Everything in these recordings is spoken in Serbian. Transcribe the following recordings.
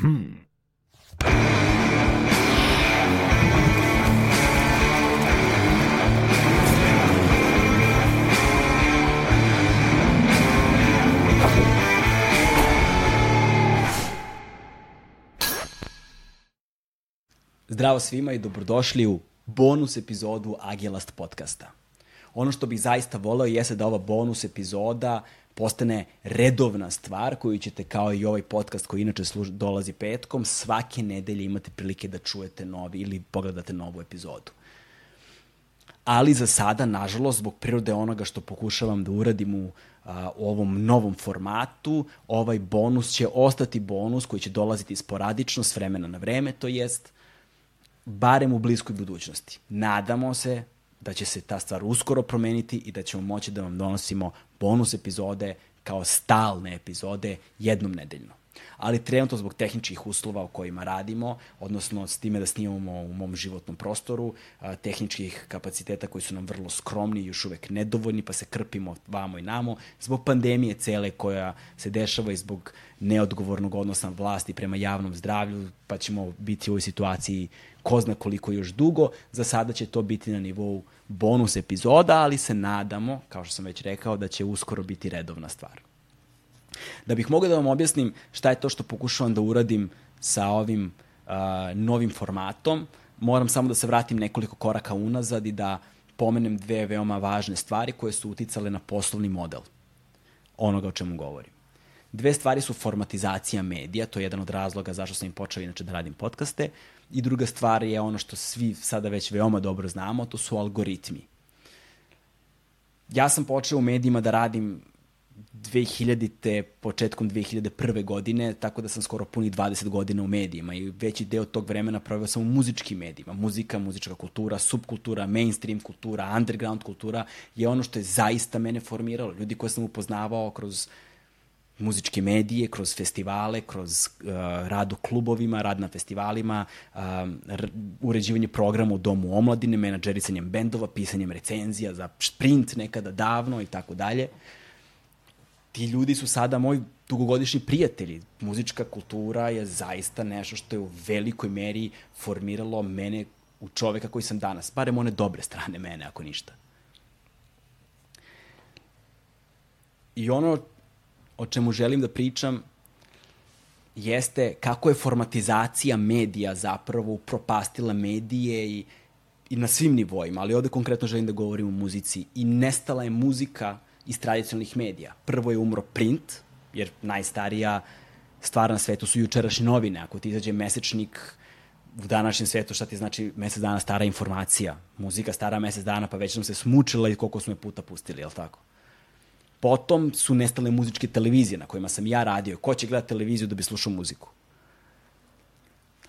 Hmm. Zdravo svima i dobrodošli u bonus epizodu Agelast podcasta. Ono što bih zaista voleo jeste da ova bonus epizoda postane redovna stvar koju ćete kao i ovaj podcast koji inače služ, dolazi petkom, svake nedelje imate prilike da čujete novi ili pogledate novu epizodu. Ali za sada, nažalost, zbog prirode onoga što pokušavam da uradim u, a, u ovom novom formatu, ovaj bonus će ostati bonus koji će dolaziti sporadično s vremena na vreme, to jest barem u bliskoj budućnosti. Nadamo se da će se ta stvar uskoro promeniti i da ćemo moći da vam donosimo bonus epizode kao stalne epizode jednom nedeljno. Ali trenutno zbog tehničkih uslova u kojima radimo, odnosno s time da snimamo u mom životnom prostoru, tehničkih kapaciteta koji su nam vrlo skromni i još uvek nedovoljni, pa se krpimo vamo i namo, zbog pandemije cele koja se dešava i zbog neodgovornog odnosa vlasti prema javnom zdravlju, pa ćemo biti u ovoj situaciji ko zna koliko još dugo. Za sada će to biti na nivou bonus epizoda, ali se nadamo, kao što sam već rekao, da će uskoro biti redovna stvar. Da bih mogao da vam objasnim šta je to što pokušavam da uradim sa ovim uh, novim formatom, moram samo da se vratim nekoliko koraka unazad i da pomenem dve veoma važne stvari koje su uticale na poslovni model onoga o čemu govorim. Dve stvari su formatizacija medija, to je jedan od razloga zašto sam im počeo inače da radim podcaste, i druga stvar je ono što svi sada već veoma dobro znamo, to su algoritmi. Ja sam počeo u medijima da radim 2000. početkom 2001. godine, tako da sam skoro puni 20 godina u medijima i veći deo tog vremena proveo sam u muzičkim medijima. Muzika, muzička kultura, subkultura, mainstream kultura, underground kultura je ono što je zaista mene formiralo. Ljudi koje sam upoznavao kroz uh, muzičke medije, kroz festivale, kroz uh, rad u klubovima, rad na festivalima, uh, uređivanje programa u Domu omladine, menadžerisanjem bendova, pisanjem recenzija za sprint nekada davno i tako dalje. Ti ljudi su sada moji dugogodišnji prijatelji. Muzička kultura je zaista nešto što je u velikoj meri formiralo mene u čoveka koji sam danas. Barem one dobre strane mene, ako ništa. I ono o čemu želim da pričam jeste kako je formatizacija medija zapravo propastila medije i, i na svim nivoima, ali ovde konkretno želim da govorim o muzici. I nestala je muzika iz tradicionalnih medija. Prvo je umro print, jer najstarija stvar na svetu su jučerašnje novine. Ako ti izađe mesečnik u današnjem svetu, šta ti znači mesec dana stara informacija? Muzika stara mesec dana, pa već nam se smučila i koliko smo je puta pustili, je li tako? Potom su nestale muzičke televizije na kojima sam ja radio. Ko će gledati televiziju da bi slušao muziku?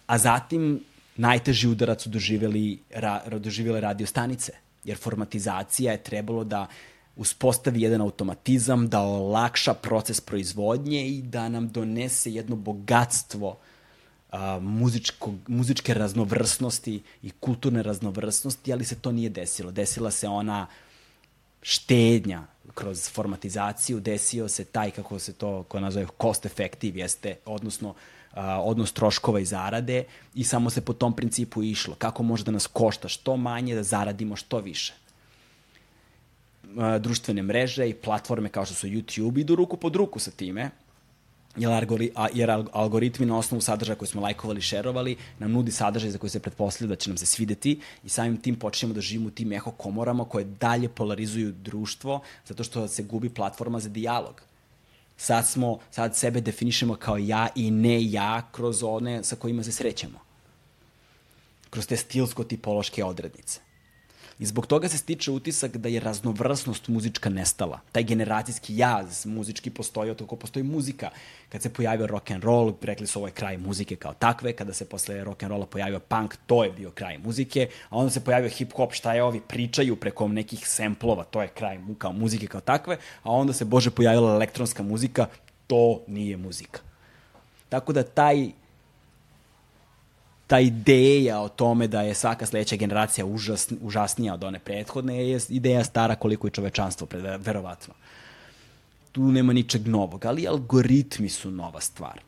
A zatim najteži udarac su doživjeli, ra, doživjele radio stanice, jer formatizacija je trebalo da uspostavi jedan automatizam, da olakša proces proizvodnje i da nam donese jedno bogatstvo a, muzičko, muzičke raznovrsnosti i kulturne raznovrsnosti, ali se to nije desilo. Desila se ona štednja kroz formatizaciju desio se taj, kako se to ko nazove, cost effective, jeste, odnosno a, odnos troškova i zarade i samo se po tom principu išlo. Kako može da nas košta što manje, da zaradimo što više. Društvene mreže i platforme kao što su YouTube idu ruku pod ruku sa time, jer, algori, jer algoritmi na osnovu sadržaja koje smo lajkovali, šerovali, nam nudi sadržaj za koji se pretpostavlja da će nam se svideti i samim tim počnemo da živimo u tim eho komorama koje dalje polarizuju društvo zato što se gubi platforma za dijalog. Sad smo, sad sebe definišemo kao ja i ne ja kroz one sa kojima se srećemo. Kroz te stilsko-tipološke odrednice. I zbog toga se stiče utisak da je raznovrsnost muzička nestala. Taj generacijski jaz muzički postoji od kako postoji muzika. Kad se pojavio rock and roll, rekli su ovo je kraj muzike kao takve, kada se posle rock and rolla pojavio punk, to je bio kraj muzike, a onda se pojavio hip hop, šta je ovi pričaju preko nekih semplova, to je kraj kao muzike kao takve, a onda se bože pojavila elektronska muzika, to nije muzika. Tako da taj ta ideja o tome da je svaka sledeća generacija užas, užasnija od one prethodne je ideja stara koliko je čovečanstvo, verovatno. Tu nema ničeg novog, ali algoritmi su nova stvar.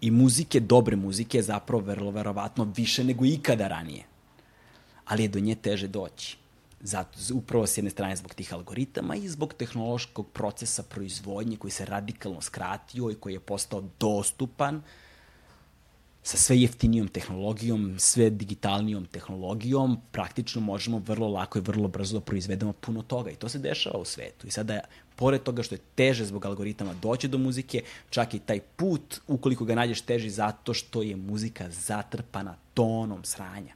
I muzike, dobre muzike, zapravo vrlo verovatno više nego ikada ranije. Ali je do nje teže doći. Zato, upravo s jedne strane zbog tih algoritama i zbog tehnološkog procesa proizvodnje koji se radikalno skratio i koji je postao dostupan sa sve jeftinijom tehnologijom, sve digitalnijom tehnologijom, praktično možemo vrlo lako i vrlo brzo da proizvedemo puno toga. I to se dešava u svetu. I sada, pored toga što je teže zbog algoritama doći do muzike, čak i taj put, ukoliko ga nađeš teži, zato što je muzika zatrpana tonom sranja.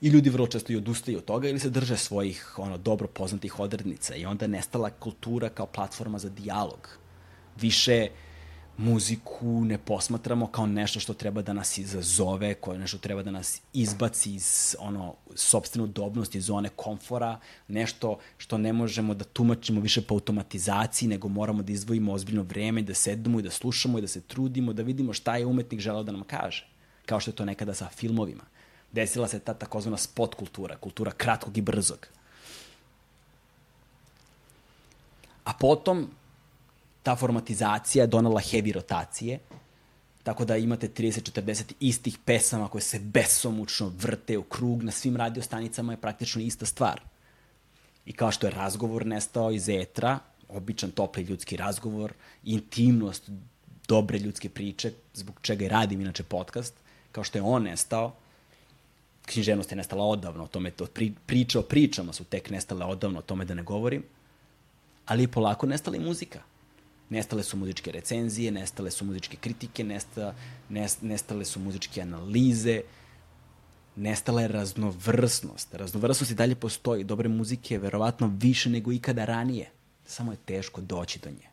I ljudi vrlo često i odustaju od toga ili se drže svojih ono, dobro poznatih odrednica i onda nestala kultura kao platforma za dijalog. Više muziku ne posmatramo kao nešto što treba da nas izazove, koje nešto treba da nas izbaci iz ono, sobstvene udobnosti, iz zone komfora, nešto što ne možemo da tumačimo više po automatizaciji, nego moramo da izdvojimo ozbiljno vreme, da sedemo i da slušamo i da se trudimo, da vidimo šta je umetnik želeo da nam kaže. Kao što je to nekada sa filmovima desila se ta takozvana spot kultura, kultura kratkog i brzog. A potom ta formatizacija je donala heavy rotacije, tako da imate 30-40 istih pesama koje se besomučno vrte u krug, na svim radiostanicama je praktično ista stvar. I kao što je razgovor nestao iz etra, običan topli ljudski razgovor, intimnost dobre ljudske priče, zbog čega i radim inače podcast, kao što je on nestao, književnost je nestala odavno, o tome to pri, priče o pričama su tek nestale odavno, o tome da ne govorim, ali je polako nestala i muzika. Nestale su muzičke recenzije, nestale su muzičke kritike, nesta, nest, nestale su muzičke analize, nestala je raznovrsnost. Raznovrsnost i dalje postoji. Dobre muzike je verovatno više nego ikada ranije. Samo je teško doći do nje.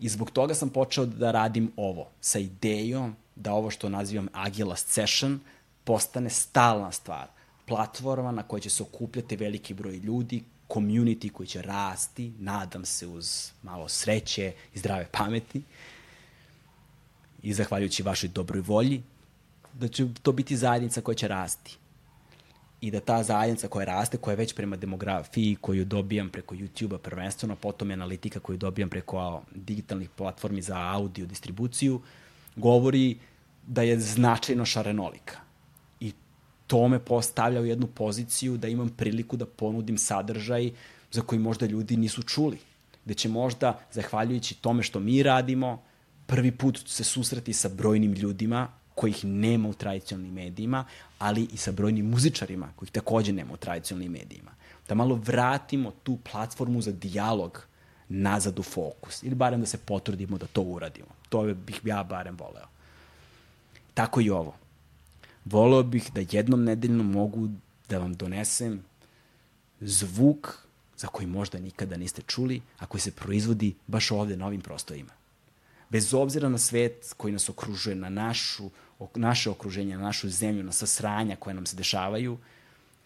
I zbog toga sam počeo da radim ovo, sa idejom da ovo što nazivam Agilast Session – postane stalna stvar. Platforma na kojoj će se okupljati veliki broj ljudi, community koji će rasti, nadam se uz malo sreće i zdrave pameti i zahvaljujući vašoj dobroj volji, da će to biti zajednica koja će rasti. I da ta zajednica koja raste, koja je već prema demografiji koju dobijam preko YouTube-a prvenstveno, potom je analitika koju dobijam preko digitalnih platformi za audio distribuciju, govori da je značajno šarenolika to me postavlja u jednu poziciju da imam priliku da ponudim sadržaj za koji možda ljudi nisu čuli. Da će možda, zahvaljujući tome što mi radimo, prvi put se susreti sa brojnim ljudima kojih nema u tradicionalnim medijima, ali i sa brojnim muzičarima kojih takođe nema u tradicionalnim medijima. Da malo vratimo tu platformu za dijalog nazad u fokus. Ili barem da se potrudimo da to uradimo. To bih ja barem voleo. Tako i ovo voleo bih da jednom nedeljno mogu da vam donesem zvuk za koji možda nikada niste čuli, a koji se proizvodi baš ovde na ovim prostorima. Bez obzira na svet koji nas okružuje, na našu, naše okruženje, na našu zemlju, na sasranja koje nam se dešavaju,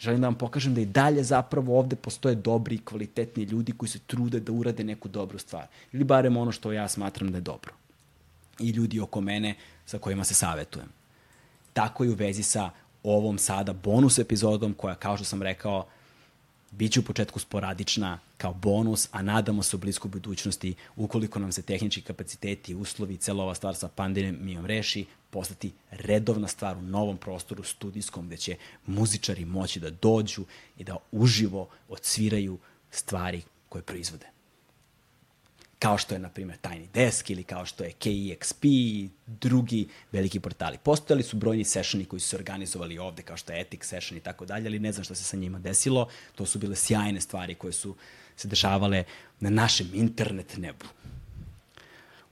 želim da vam pokažem da i dalje zapravo ovde postoje dobri i kvalitetni ljudi koji se trude da urade neku dobru stvar. Ili barem ono što ja smatram da je dobro. I ljudi oko mene sa kojima se savetujem tako i u vezi sa ovom sada bonus epizodom koja, kao što sam rekao, bit će u početku sporadična kao bonus, a nadamo se u bliskoj budućnosti, ukoliko nam se tehnički kapaciteti, uslovi cela ova stvar sa pandemijom reši, postati redovna stvar u novom prostoru studijskom gde će muzičari moći da dođu i da uživo odsviraju stvari koje proizvode kao što je, na primjer, Tiny Desk ili kao što je KEXP i drugi veliki portali. Postojali su brojni sessioni koji su se organizovali ovde, kao što je Ethic Session i tako dalje, ali ne znam šta se sa njima desilo. To su bile sjajne stvari koje su se dešavale na našem internet nebu.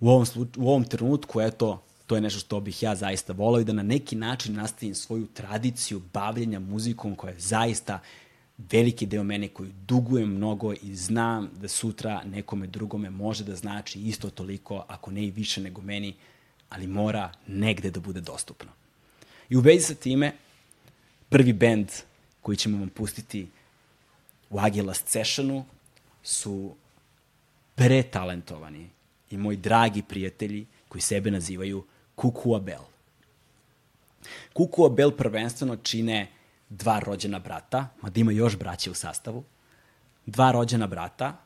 U ovom, u ovom trenutku, eto, to je nešto što bih ja zaista volao i da na neki način nastavim svoju tradiciju bavljenja muzikom koja je zaista veliki deo mene koji dugujem mnogo i znam da sutra nekome drugome može da znači isto toliko, ako ne i više nego meni, ali mora negde da bude dostupno. I u vezi sa time, prvi bend koji ćemo vam pustiti u Agilast Sessionu su pretalentovani i moji dragi prijatelji koji sebe nazivaju Kukua Bell. Kukua Bell prvenstveno čine dva rođena brata, mada ima još braće u sastavu, dva rođena brata,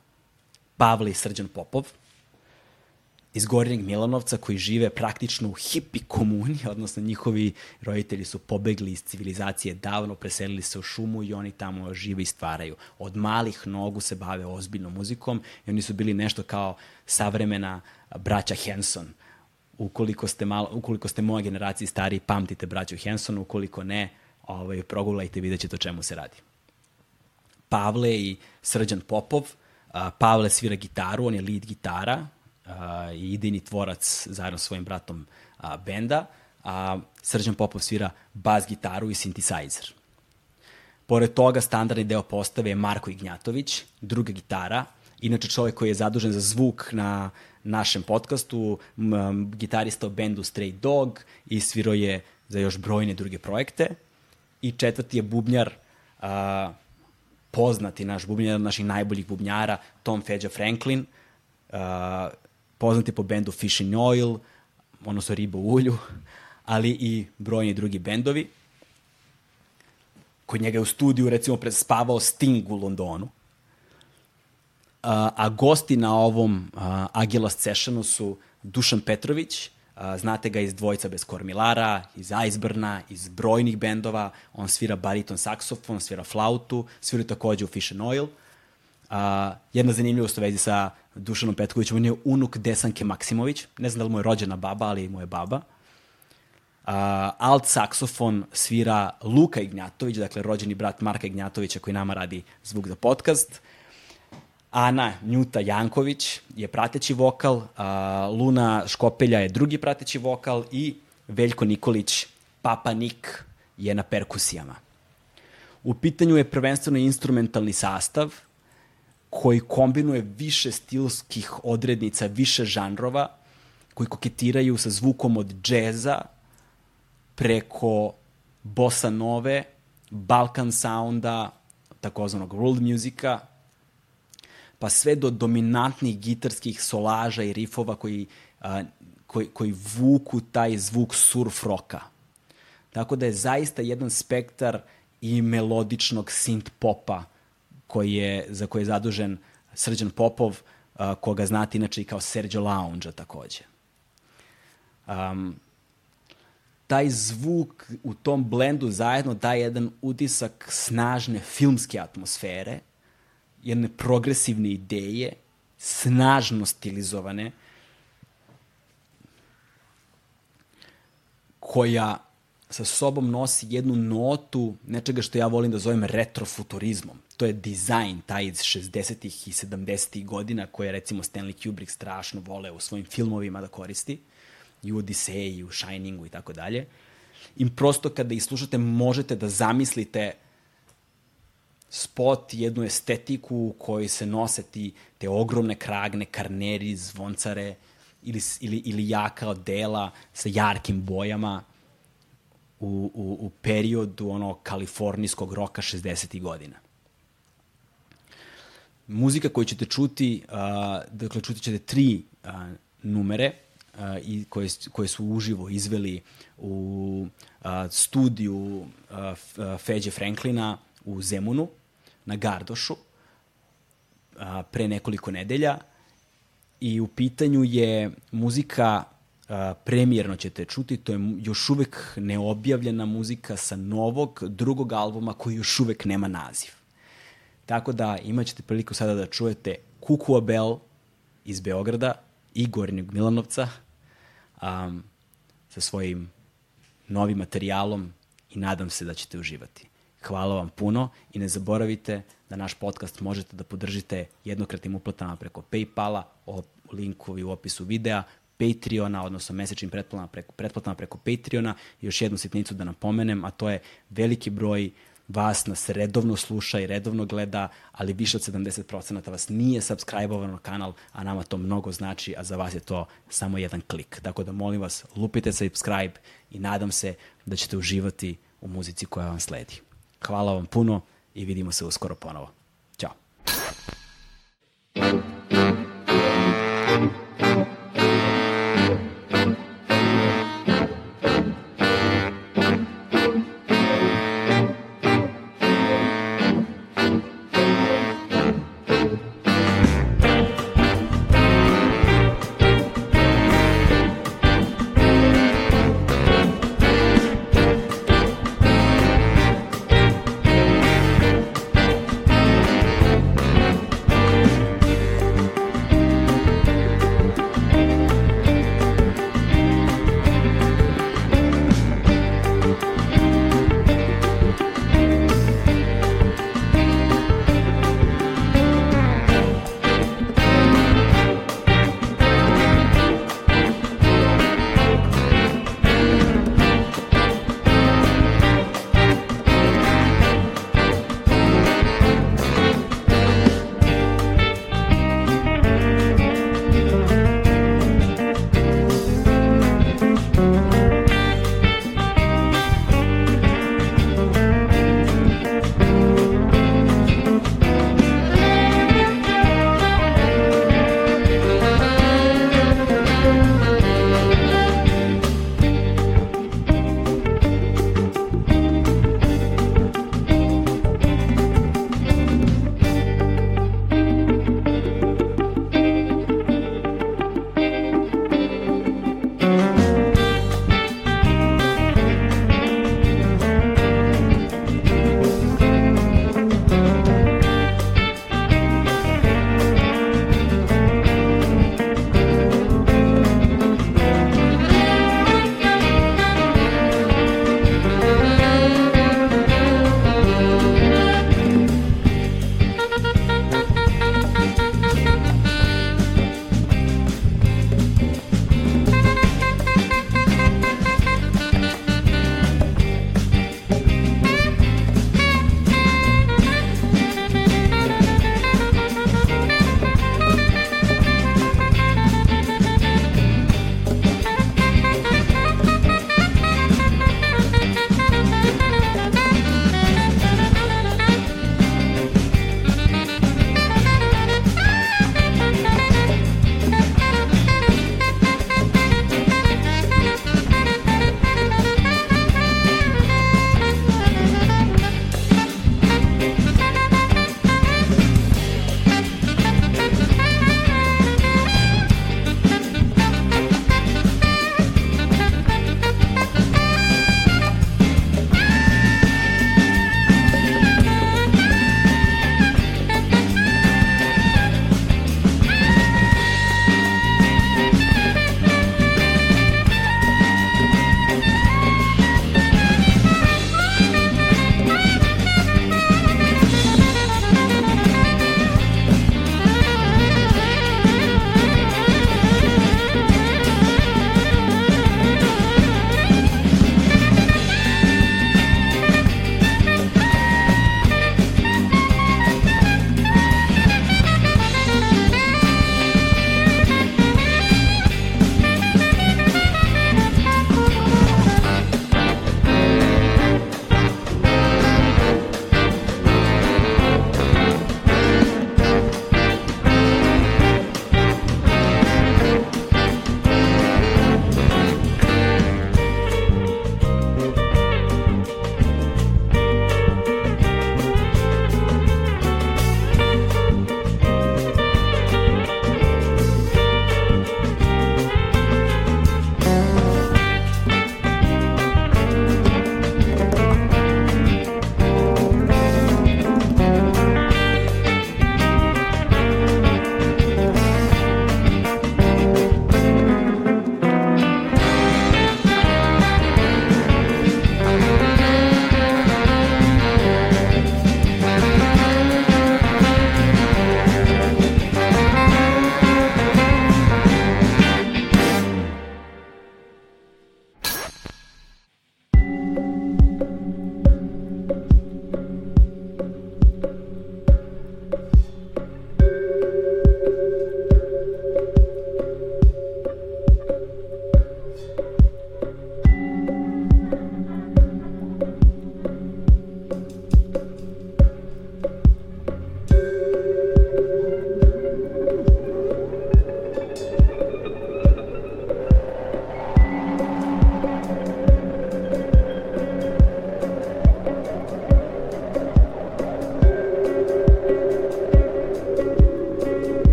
Pavle i Srđan Popov, iz Gornjeg Milanovca koji žive praktično u hipi komuni, odnosno njihovi roditelji su pobegli iz civilizacije davno, preselili se u šumu i oni tamo žive i stvaraju. Od malih nogu se bave ozbiljnom muzikom i oni su bili nešto kao savremena braća Henson. Ukoliko ste, malo, ukoliko ste moja generacija stariji, pamtite braću Henson, ukoliko ne, ovaj, progulajte i vidjet ćete o čemu se radi. Pavle i Srđan Popov, Pavle svira gitaru, on je lead gitara, i idejni tvorac zajedno sa svojim bratom benda, a Srđan Popov svira bas gitaru i synthesizer. Pored toga, standardni deo postave je Marko Ignjatović, druga gitara, inače čovjek koji je zadužen za zvuk na našem podcastu, gitarista u bendu Stray Dog i svirao je za još brojne druge projekte. I četvrti je bubnjar, a, poznati naš bubnjar, naših najboljih bubnjara, Tom Feđa Franklin, a, poznati po bendu Fishing Oil, odnosno riba u ulju, ali i brojni drugi bendovi. Kod njega je u studiju, recimo, prespavao Sting u Londonu. A, a gosti na ovom a, sessionu su Dušan Petrović, znate ga iz Dvojca bez kormilara, iz Iceburna, iz brojnih bendova, on svira bariton saksofon, svira flautu, svira takođe u Fish and Oil. A, jedna zanimljivost u vezi sa Dušanom Petkovićem, on je unuk Desanke Maksimović, ne znam da li mu je rođena baba, ali mu je baba. Uh, alt saksofon svira Luka Ignjatović, dakle rođeni brat Marka Ignjatovića koji nama radi zvuk za podcast. Ana Njuta Janković je prateći vokal, uh, Luna Škopelja je drugi prateći vokal i Veljko Nikolić, Papa Nik, je na perkusijama. U pitanju je prvenstveno instrumentalni sastav, koji kombinuje više stilskih odrednica, više žanrova, koji koketiraju sa zvukom od džeza preko bossa nove, balkan sounda, takozvanog world muzika, pa sve do dominantnih gitarskih solaža i rifova koji, a, koji, koji vuku taj zvuk surf roka. Tako da je zaista jedan spektar i melodičnog synth popa koji je, za koji je zadužen Srđan Popov, a, koga znate inače i kao Sergio Lounge takođe. Um, taj zvuk u tom blendu zajedno daje jedan utisak snažne filmske atmosfere, jedne progresivne ideje, snažno stilizovane, koja sa sobom nosi jednu notu nečega što ja volim da zovem retrofuturizmom. To je dizajn taj iz 60. i 70. godina koje recimo Stanley Kubrick strašno vole u svojim filmovima da koristi i u Odiseji, i u Shiningu i tako dalje. I prosto kada ih slušate možete da zamislite spot, jednu estetiku u kojoj se nose ti, te ogromne kragne, karneri, zvoncare ili, ili, ili jaka odela sa jarkim bojama u, u, u periodu ono kalifornijskog roka 60. godina. Muzika koju ćete čuti, uh, dakle čuti ćete tri uh, numere uh, i koje, koje su uživo izveli u uh, studiju uh, Feđe Franklina u Zemunu na Gardošu uh, pre nekoliko nedelja i u pitanju je muzika premijerno ćete čuti, to je još uvek neobjavljena muzika sa novog drugog albuma koji još uvek nema naziv. Tako da imat ćete priliku sada da čujete Kukua Bell iz Beograda i Gornjeg Milanovca um, sa svojim novim materijalom i nadam se da ćete uživati. Hvala vam puno i ne zaboravite da naš podcast možete da podržite jednokratnim uplatama preko Paypala, o linkovi u opisu videa, Patreona, odnosno mesečnim pretplatama preko, pretplatama preko Patreona. I još jednu sitnicu da napomenem, a to je veliki broj vas nas redovno sluša i redovno gleda, ali više od 70% vas nije subscribe-ovano kanal, a nama to mnogo znači, a za vas je to samo jedan klik. Tako da molim vas, lupite subscribe i nadam se da ćete uživati u muzici koja vam sledi. Hvala vam puno i vidimo se uskoro ponovo. Ćao.